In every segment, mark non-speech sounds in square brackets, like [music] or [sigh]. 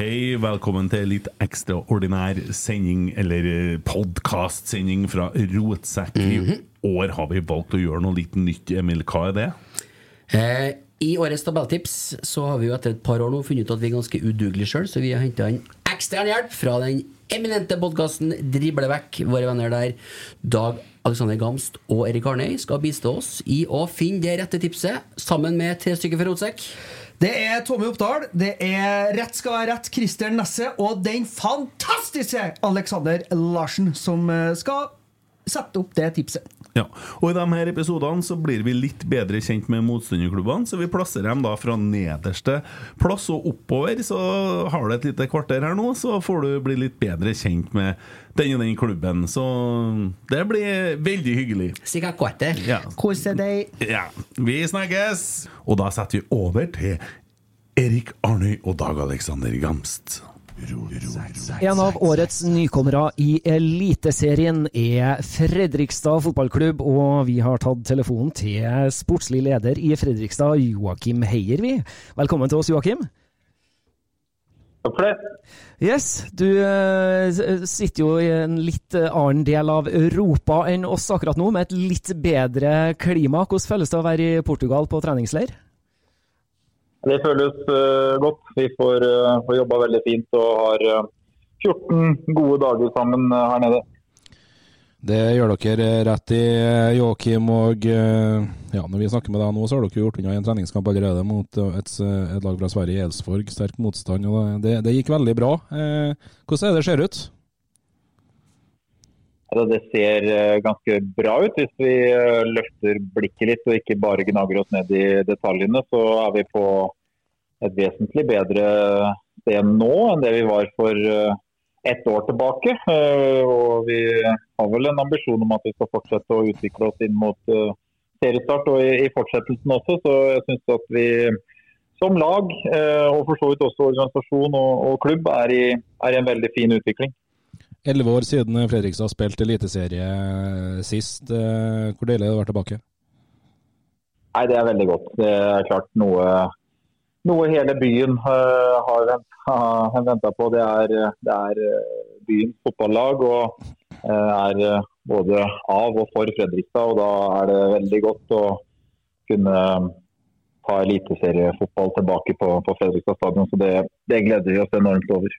Hei, velkommen til litt ekstraordinær sending, eller podkastsending fra Rotsekk. I år har vi valgt å gjøre noe litt nytt. Emil, hva er det? Eh, I årets tabelltips så har vi jo etter et par år nå funnet ut at vi er ganske udugelige sjøl, så vi har henta inn ekstern hjelp fra den eminente podkasten Drible vekk. Våre venner der, Dag Alexander Gamst og Erik Arnøy, skal bistå oss i å finne det rette tipset, sammen med tre stykker fra Rotsekk. Det er Tommy Oppdal, det er Rett skal være rett, Christer Nesse og den fantastiske Alexander Larsen som eh, skal sette opp det tipset. Ja, og I de her episodene så blir vi litt bedre kjent med motstanderklubbene, så vi plasserer dem da fra nederste plass og oppover. Så har du et lite kvarter her nå, så får du bli litt bedre kjent med den og den klubben. Så det blir veldig hyggelig. Sikkert kvarter. Ja. Kose deg. Ja, vi snakkes! Og da setter vi over til Erik Arnøy og Dag Alexander Gamst. En av årets nykommere i Eliteserien er Fredrikstad fotballklubb, og vi har tatt telefonen til sportslig leder i Fredrikstad, Joakim Heier, vi. Velkommen til oss, Joakim. Takk for det. Yes, du eh, sitter jo i en litt eh, annen del av Europa enn oss akkurat nå, med et litt bedre klima. Hvordan føles det å være i Portugal på treningsleir? Det føles eh, godt. Vi får, uh, får jobba veldig fint og har eh, 14 gode dager sammen eh, her nede. Det gjør dere rett i, Joakim. Og eh, ja, når vi snakker med deg nå, så har dere gjort unna en treningskamp allerede mot eh, et, et lag fra Sverige, Elsborg. Sterk motstand. og det, det gikk veldig bra. Eh, hvordan er det ser ut? Altså, det ser eh, ganske bra ut hvis vi eh, løfter blikket litt og ikke bare gnager oss ned i detaljene. Så er vi på et vesentlig bedre sted nå enn det vi var for eh, ett år tilbake. Og vi har vel en ambisjon om at vi skal fortsette å utvikle oss inn mot seriestart og i, fortsettelsen også. Så jeg syns at vi som lag, og for så vidt også organisasjon og klubb, er i, er i en veldig fin utvikling. Elleve år siden Fredrikstad spilte eliteserie sist. Eh, hvor deilig er det å være tilbake? Nei, det er veldig godt. Det er klart noe, noe hele byen eh, har [laughs] har venta på. Det er, det er eh, byens fotballag og eh, er eh, både av og for Fredrikstad. og Da er det veldig godt å kunne ta eliteseriefotball tilbake på, på Fredrikstad stadion. Så det, det gleder vi oss enormt over.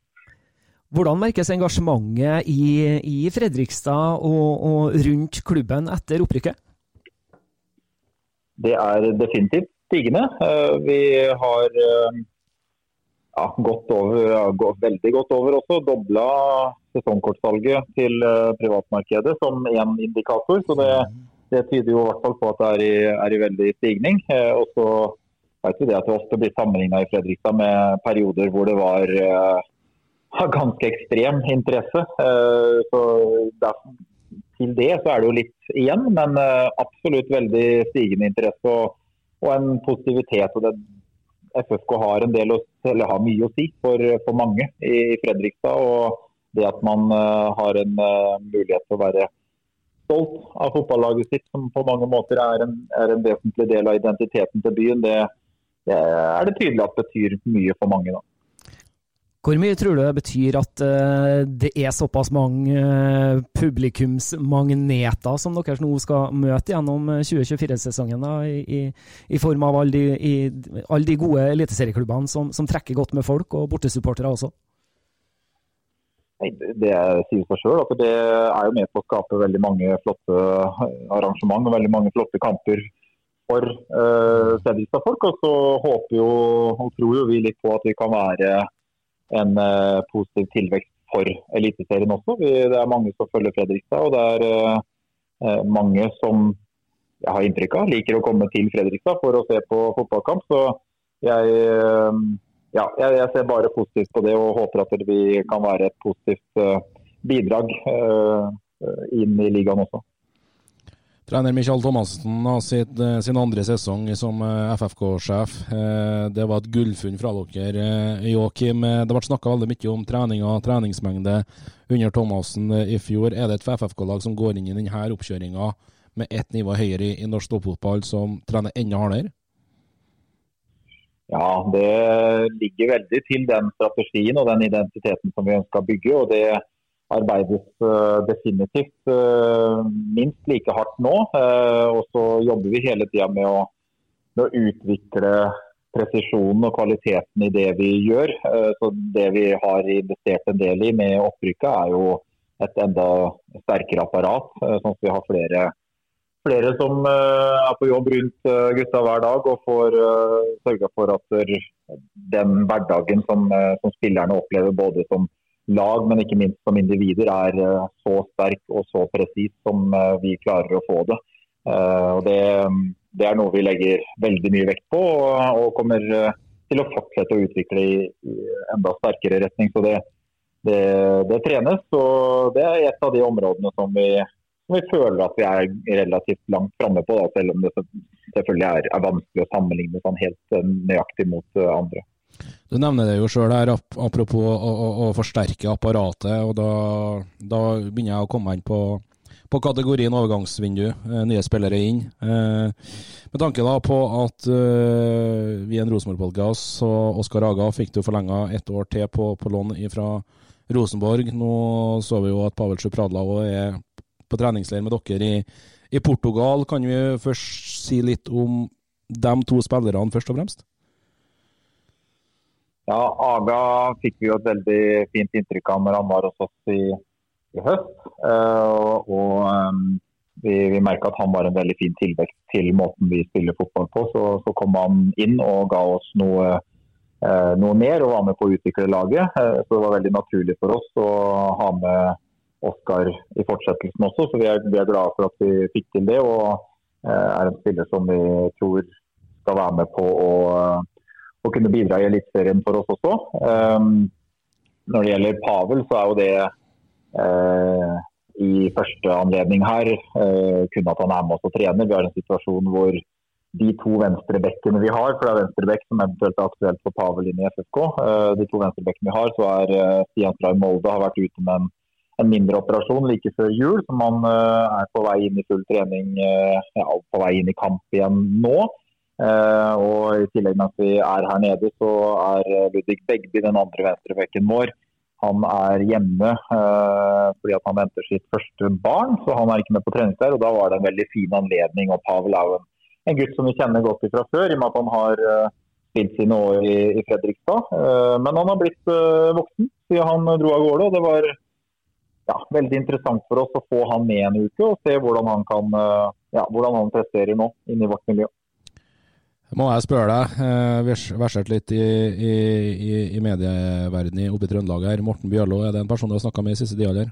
Hvordan merkes engasjementet i, i Fredrikstad og, og rundt klubben etter opprykket? Det er definitivt stigende. Eh, Vi har eh, ja, gått over, gått veldig godt over også. Dobla sesongkortsalget til eh, privatmarkedet som én indikator. Så det, det tyder jo i hvert fall på at det er i, er i veldig stigning. Og så vet vi det at det ofte blir sammenligna i Fredrikstad med perioder hvor det var eh, ganske ekstrem interesse. Eh, Så til det så er det jo litt igjen, men eh, absolutt veldig stigende interesse og, og en positivitet. og det FFK har, å, har mye å si for, for mange i Fredrikstad. og Det at man uh, har en mulighet til å være stolt av fotballaget sitt, som på mange måter er en, er en vesentlig del av identiteten til byen, det, det, er det tydelig at betyr mye for mange. da. Hvor mye tror du det betyr at uh, det er såpass mange uh, publikumsmagneter som dere nå skal møte gjennom 2024-sesongen, i, i, i, form av alle de, all de gode eliteserieklubbene som, som, trekker godt med folk, og bortesupportere også? Det sier seg sjøl. Det er jo med på å skape veldig mange flotte arrangement og veldig mange flotte kamper for uh, Fredrikstad-folk. Og så håper jo og tror jo vi litt på at vi kan være en uh, positiv tilvekst for Eliteserien også. Det er mange som følger Fredrikstad, og det er uh, mange som jeg har inntrykk av liker å komme til Fredrikstad for å se på fotballkamp. Så jeg, ja, jeg ser bare positivt på det og håper at vi kan være et positivt bidrag inn i ligaen også. Trener Michael Thomassen har sitt, eh, sin andre sesong som eh, FFK-sjef. Eh, det var et gullfunn fra dere. Joakim, det ble snakka veldig mye om trening og treningsmengde under Thomassen i fjor. Er det et FFK-lag som går inn i denne oppkjøringa med ett nivå høyere i, norsk toppfotball, som trener enda hardere? Ja, det ligger veldig til den strategien og den identiteten som vi ønsker å bygge. og det arbeides eh, definitivt eh, minst like hardt nå. Eh, og så jobber vi hele tida med, med, å utvikle presisjonen og kvaliteten i det vi gjør. Så Det vi har investert en del i med opprykket, er jo et enda sterkere apparat. Sånn at vi har flere, flere som er på jobb rundt gutta hver dag og får sørga for at den hverdagen som, som spillerne opplever både som lag, men ikke minst som individer, er eh, så sterk og så presis som eh, vi klarer å få det. Eh, og det, det, er noe vi legger veldig mye vekt på og, kommer til å fortsette å utvikle i, enda sterkere retning. Så det, det, det, trenes, og det er et av de områdene som vi, vi føler at vi er relativt langt framme på, da, selv om det selvfølgelig er, er vanskelig å sammenligne sånn helt nøyaktig mot andre. Du nevner det jo sjøl her, apropos å, å, å, forsterke apparatet. og da, da, begynner jeg å komme inn på, på kategorien overgangsvindu. Eh, nye spillere inn. Eh, med tanke da på at eh, vi er en Rosenborg-podkast, og Oskar Aga fikk du forlenga ett år til på, på lån fra Rosenborg. Nå så vi jo at Pavel Sjupradla er på treningsleir med dere i, i Portugal. Kan vi først si litt om de to spillerne, først og fremst? Ja, Aga fikk vi jo et veldig fint inntrykk av når han var hos oss i, i høst. Uh, og um, vi, vi merka at han var en veldig fin tilvekst til måten vi spiller fotball på. Så, så kom han inn og ga oss noe, uh, noe mer og var med på å utvikle laget. Uh, så det var veldig naturlig for oss å ha med Oskar i fortsettelsen også. Så vi er, vi er glade for at vi fikk til det. Og er en spiller som vi tror skal være med på å å kunne bidra i Eliteserien for oss også. Um, når det gjelder Pavel, så er jo det uh, i første anledning her uh, kun at han er med oss og trener. Vi har en situasjon hvor de to venstrebekkene vi har, for det er venstrebekk som eventuelt er aktuelt for Pavel inn i FFK. Uh, de to venstrebekkene vi har, så er uh, Stian Stray Molde har vært ute med en, en, mindre operasjon like før jul, som han er på vei inn i full trening, ja, på vei inn i kamp igjen nå. Uh, og I tillegg med at vi er her nede, så er Ludvig Begby den andre venstrebekken vår. Han er hjemme uh, fordi han venter sitt første barn, så han er ikke med på treningsleir. Da var det en veldig fin anledning. og Pavel er en, en gutt som vi kjenner godt fra før, i og med at han har uh, spilt sine år i, i Fredrikstad. men han har blitt voksen siden han dro av gårde. og Det var ja, veldig interessant for oss å få han med en uke og se hvordan han, kan, ja, hvordan han presterer nå inne i vårt miljø. Må jeg spørre deg, eh, versert litt i, i, i, i medieverdenen oppe i Trøndelag her. Morten Bjørlo, er det en person du har snakka med i siste tida, eller?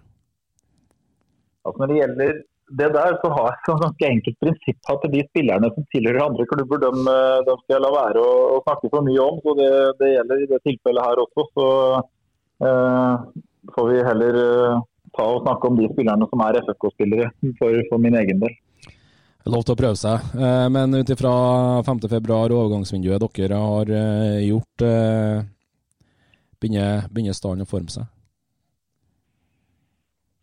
Altså, når det gjelder det der, så har jeg et ganske enkelt prinsipp at de spillerne som tilhører andre klubber, de, de skal jeg la være å, å, snakke for mye om. så Det, det gjelder i det tilfellet her også. Så eh, får vi heller eh, ta og snakke om de spillerne som er FFK-spillere, for, for min egen del. Lov til å prøve seg. Eh, Men ut ifra 5.2, overgangsvinduet dere har eh, gjort, eh, begynner, stallen å forme seg?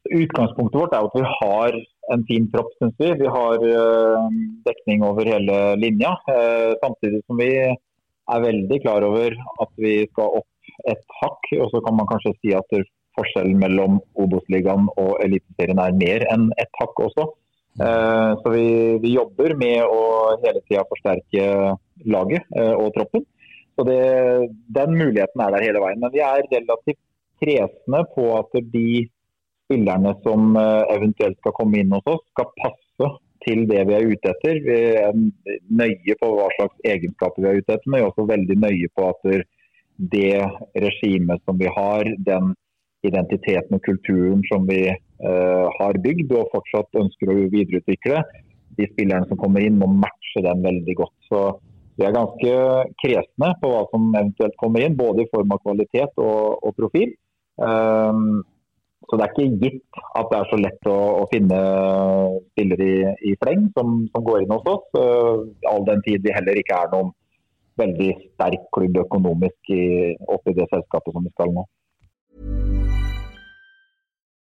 Utgangspunktet vårt er at vi har en fin tropp, syns vi. Vi har dekning over hele linja. samtidig som vi er veldig klar over at vi skal opp et hakk. Og så kan man kanskje si at forskjellen mellom Obos-ligaen og Eliteserien er mer enn ett hakk også. Eh, så vi, vi jobber med å hele tida forsterke laget eh, og troppen. Så det, Den muligheten er der hele veien. Men vi er relativt kresne på at de spillerne som eh, eventuelt skal komme inn hos oss, skal passe til det vi er ute etter. Vi er nøye på hva slags egenskaper vi er ute etter, men vi er også veldig nøye på at det regimet som vi har, den identiteten og kulturen som vi eh, har bygd og fortsatt ønsker å videreutvikle, de spillerne som kommer inn må matche den veldig godt. Så vi er ganske kresne på hva som eventuelt kommer inn, både i form av kvalitet og, og profil. Um, så det er ikke gitt at det er så lett å, å finne spillere i, i fleng som, som går inn hos oss. Uh, all den tid vi heller ikke er noen veldig sterk klubb økonomisk i, oppi det selskapet som vi skal nå.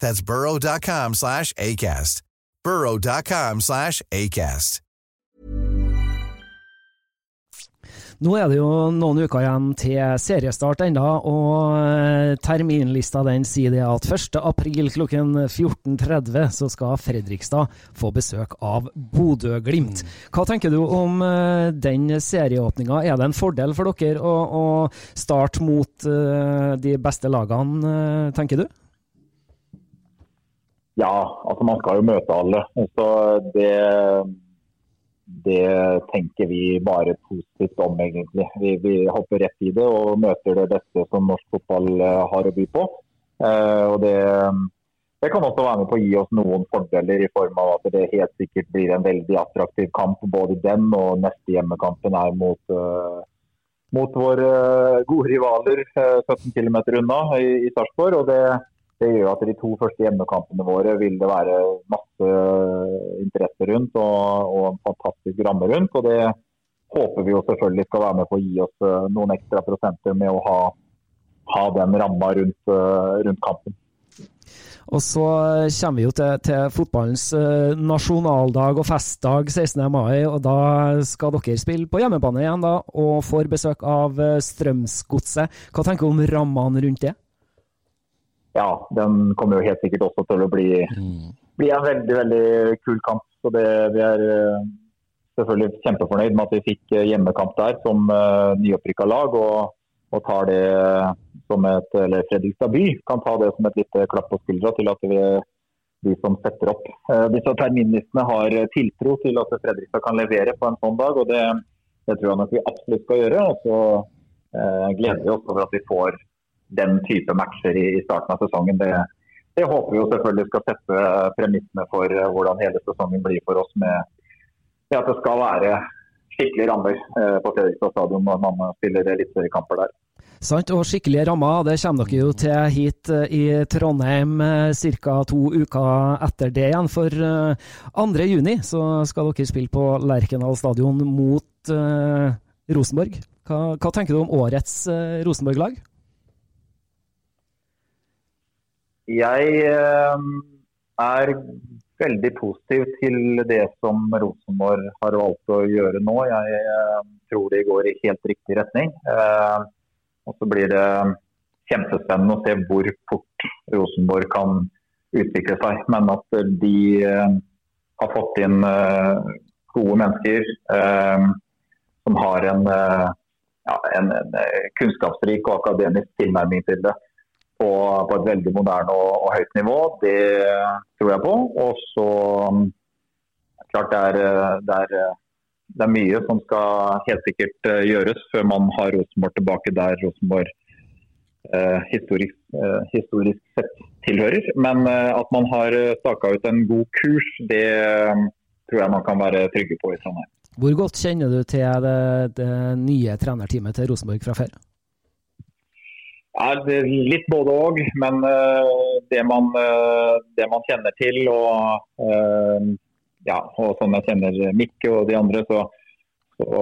That's burrow.com slash ACAST. burrow.com slash ACAST. Nå er det jo noen uker igjen til seriestart enda, og eh, terminlista den sier det at 1. april klokken 14.30 så skal Fredrikstad få besøk av Bodø-Glimt. Hva tenker du om eh, den serieåpninga? Er det en fordel for dere å, å starte mot eh, de beste lagene, tenker du? Ja, altså man skal jo møte alle. Så det, det tenker vi bare positivt om, egentlig. Vi, vi hopper rett i det og møter det beste som norsk fotball eh, har å by på. Eh, og det, det kan også være med på å gi oss noen fordeler i form av at det helt sikkert blir en veldig attraktiv kamp. Både den og neste hjemmekampen er mot, eh, mot våre gode rivaler eh, 17 km unna i, i Sarpsborg. og det det gjør at de to første hjemmekampene våre vil det være masse interesse rundt og, og en fantastisk ramme rundt. og Det håper vi jo selvfølgelig skal være med på å gi oss eh, noen ekstra prosenter med å ha, ha den ramma rundt, eh, rundt kampen. Og så kommer vi jo til, til fotballens eh, nasjonaldag og festdag 16. mai, og da skal dere spille på hjemmebane igjen da, og får besøk av Strømsgodset. Hva tenker du om rammene rundt det? Ja, den kommer jo helt sikkert også til å bli, bli en veldig veldig kul kamp. Så det, Vi er eh, selvfølgelig kjempefornøyd med at vi fikk eh, hjemmekamp der som uh, nyopprykka lag. Og, og tar det som et, eller Fredrikstad by kan ta det som et lite klapp på skuldra til at vi, de som setter opp uh, disse terminlistene har tiltro til at Fredrikstad kan levere på en sånn dag. og Det, det tror jeg nok vi absolutt skal gjøre. og så uh, gleder vi oss over at vi får den type matcher i, starten av sesongen. Det, det håper vi jo selvfølgelig skal sette premissene for hvordan hele sesongen blir for oss med, at det skal være skikkelige rammer eh, på Fredrikstad stadion når man spiller eliteseriekamper der. Sant, og skikkelige rammer, det kommer dere jo til hit eh, i Trondheim ca. to uker etter det igjen. For 2. juni så skal dere spille på Lerkendal stadion mot uh, Rosenborg. Hva, hva, tenker du om årets uh, Rosenborg-lag? Jeg uh, er veldig positiv til det som Rosenborg har valgt å gjøre nå. Jeg uh, tror de går i helt riktig retning. og så blir det kjempespennende å se hvor fort Rosenborg kan utvikle seg. Men at de har fått inn gode mennesker som har en, ja, en kunnskapsrik og akademisk tilnærming til det på, på et veldig moderne og, og, høyt nivå. Det tror jeg på. Og så klart det er, det, er, det er, mye som skal helt sikkert eh, gjøres før man har Rosenborg tilbake der Rosenborg eh, historisk, eh, historisk, sett tilhører. Men eh, at man har staka ut en god kurs, det tror jeg man kan være trygge på i Trondheim. Hvor godt kjenner du til det, det nye trenerteamet til Rosenborg fra før? Ja, litt både òg, men uh, det, man, uh, det, man, kjenner til og, uh, ja, og sånn jeg kjenner Mikke og de andre, så, så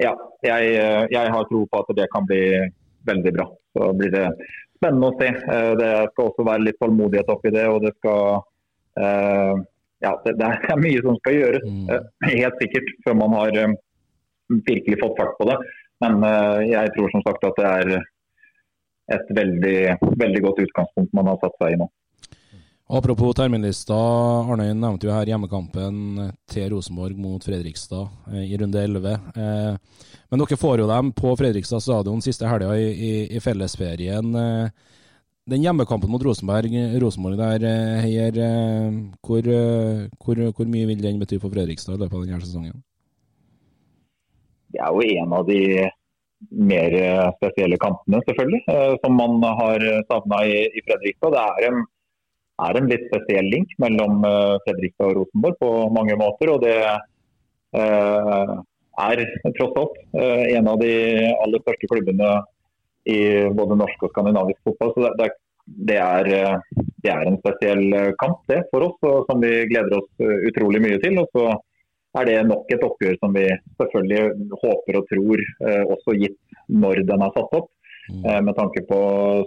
ja. Jeg, jeg, har tro på at det kan bli veldig bra. Så blir det spennende å se. Det skal også være litt tålmodighet oppi det. og det skal ja, det, [laughs] det, er mye som skal gjøres, mm. helt sikkert, før man har virkelig fått fart på det. Men jeg tror som sagt at det er et veldig, veldig godt utgangspunkt man har satt seg i nå. Apropos terminlista, Arnøy nevnte jo her hjemmekampen til Rosenborg mot Fredrikstad eh, i runde 11. Eh, men dere får jo dem på Fredrikstad stadion siste helga i, i, i, fellesferien. Eh, den hjemmekampen mot Rosenborg, Rosenborg der, Heier, hvor, hvor, hvor, mye vil den bety for Fredrikstad i løpet av denne sesongen? Det er jo en av de mer eh, spesielle kampene, selvfølgelig, eh, som man har savna i, i, Fredrikstad. Det er en, er en, litt spesiell link mellom eh, Fredrikstad og Rosenborg på mange måter. og det eh, er tross alt en av de aller største klubbene i både norsk og skandinavisk fotball. så det, det, er, det er, en spesiell kamp det for oss, som vi gleder oss utrolig mye til. og så er det nok et oppgjør som vi selvfølgelig håper og tror, eh, også gitt når den er satt opp, mm. eh, med tanke på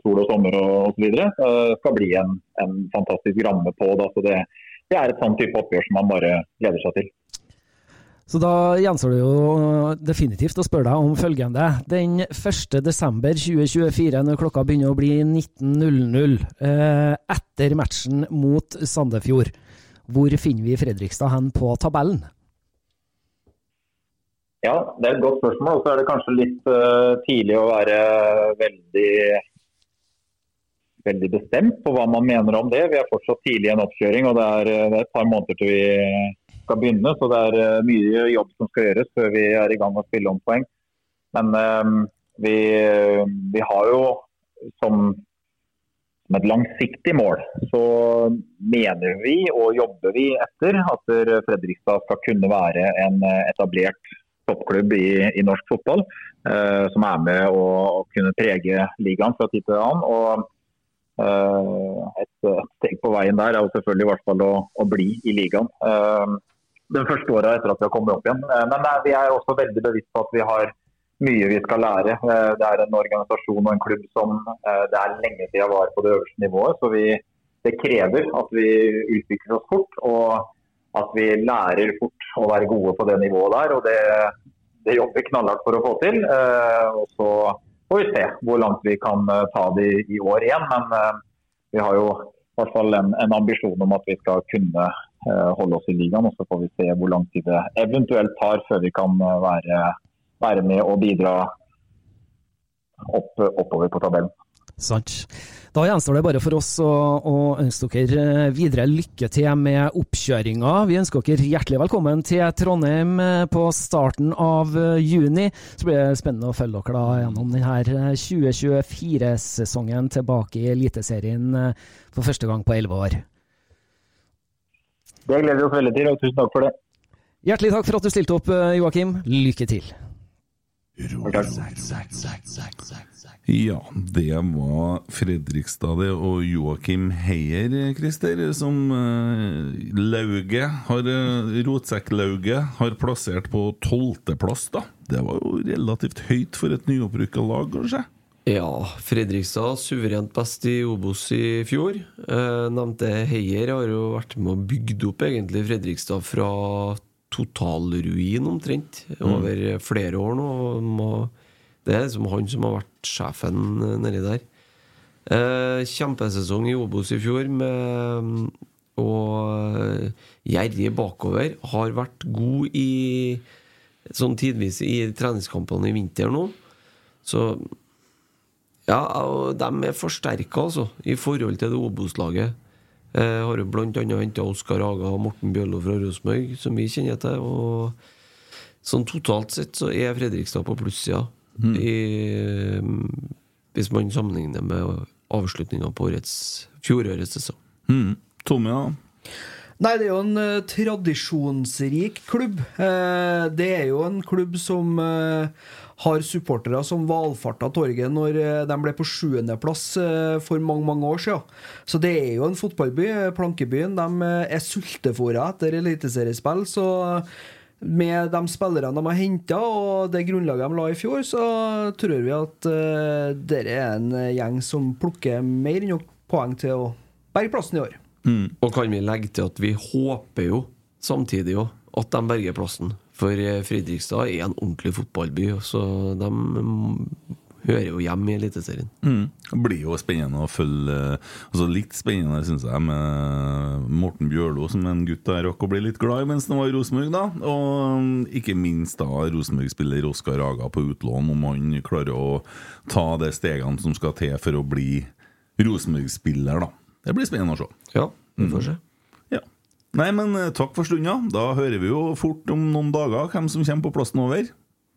sol og sommer og osv., eh, skal bli en, en, fantastisk ramme på. Da. Så det, det er et sånn type oppgjør som man bare gleder seg til. Så da gjenstår det jo definitivt å spørre deg om følgende. Den 1.12.2024, når klokka begynner å bli 19.00, etter matchen mot Sandefjord, hvor finner vi Fredrikstad hen på tabellen? Ja, det er et godt spørsmål. Og så er det kanskje litt uh, tidlig å være veldig, veldig bestemt på hva man mener om det. Vi er fortsatt tidlig i en oppkjøring, og det er, eh, det er, et par måneder til vi skal begynne. Så det er uh, mye jobb som skal gjøres før vi er i gang med å spille om poeng. Men uh, vi, vi, har jo som, som et langsiktig mål, så mener vi og jobber vi etter at Fredrikstad skal kunne være en etablert toppklubb i, i norsk fotball. Uh, som er med å, å, kunne prege ligaen fra tid til annen. Og uh, et, steg på veien der er jo selvfølgelig i hvert fall å, å bli i ligaen. Uh, den første åra etter at vi har kommet opp igjen. men nei, vi er også veldig bevisst på at vi har mye vi skal lære. Det er en organisasjon og en klubb som det er lenge siden var på det øverste nivået. så vi, Det krever at vi utvikler oss fort. og at vi lærer fort å være gode på det nivået der. og Det, det jobber vi knallhardt for å få til. Eh, og Så får vi se hvor langt vi kan eh, ta det i år igjen. Men eh, vi har jo i hvert fall en, en ambisjon om at vi skal kunne holde oss i ligaen. og Så får vi se hvor lang tid det eventuelt tar før vi kan være, være med og bidra opp, oppover på tabellen. Sant. Da gjenstår det bare for oss å, å, ønske dere eh, videre lykke til med oppkjøringa. Vi ønsker dere hjertelig velkommen til Trondheim eh, på starten av eh, juni. Så blir det spennende å følge dere da gjennom denne 2024-sesongen tilbake i Eliteserien for første gang på elleve år. Det gleder vi oss veldig til, og tusen takk for det. Hjertelig takk for at du stilte opp, eh, Joakim. Lykke til. Ja, det var Fredrikstad og Joakim Heier, Christer, som uh, Lauge, har eh, Rotsekklauget har plassert på tolvteplass, da. Det var jo relativt høyt for et nyopprykka lag, kanskje? Ja, Fredrikstad suverent best i Obos i fjor. Eh, nevnte Heier har jo vært med og bygd opp egentlig Fredrikstad fra totalruin omtrent over flere år nå. Må, det er liksom han som har vært sjefen nedi der. Eh, kjempesesong i Obos i fjor med og gjerrig bakover. Har vært god i sånn tidvis i treningskampene i vinter nå. Så ja, og de er forsterka, altså, i forhold til det Obos-laget. Eh, har jo annet henta Oskar Haga og Morten Bjøllo fra Rosenborg, som vi kjenner til. Og sånn totalt sett så er Fredrikstad på plussida, Mm. i, hvis man sammenligner med avslutninga på årets fjorårets sesong. Mm. Tommy, da? Nei, det er jo en uh, tradisjonsrik klubb. Uh, det er jo en klubb som uh, har supportere som valfarta torget når de ble på sjuendeplass for mange mange år siden. Så det er jo en fotballby. Plankebyen de er sultefòra etter eliteseriespill. Så med de spillerne de har henta, og det grunnlaget de la i fjor, så tror vi at uh, dere er en gjeng som plukker mer enn nok poeng til å berge plassen i år. Og kan vi legge til at vi håper jo samtidig jo at de berger plassen. For eh, Fredrikstad er en ordentlig fotballby, så de mm, hører jo hjemme i Eliteserien. Mm. Det blir jo spennende å følge altså Litt spennende, syns jeg, med Morten Bjørlo, som en gutt jeg rakk å bli litt glad i mens han var i Rosenborg. da Og mm, ikke minst da Rosenborg-spiller Oskar Aga på utlån, om han klarer å ta de stegene som skal til for å bli Rosenborg-spiller. da Det blir spennende å se. Ja, vi får se. Ja. Nei, men eh, takk for stunda. Da hører vi jo fort om noen dager hvem som kommer på plassen over.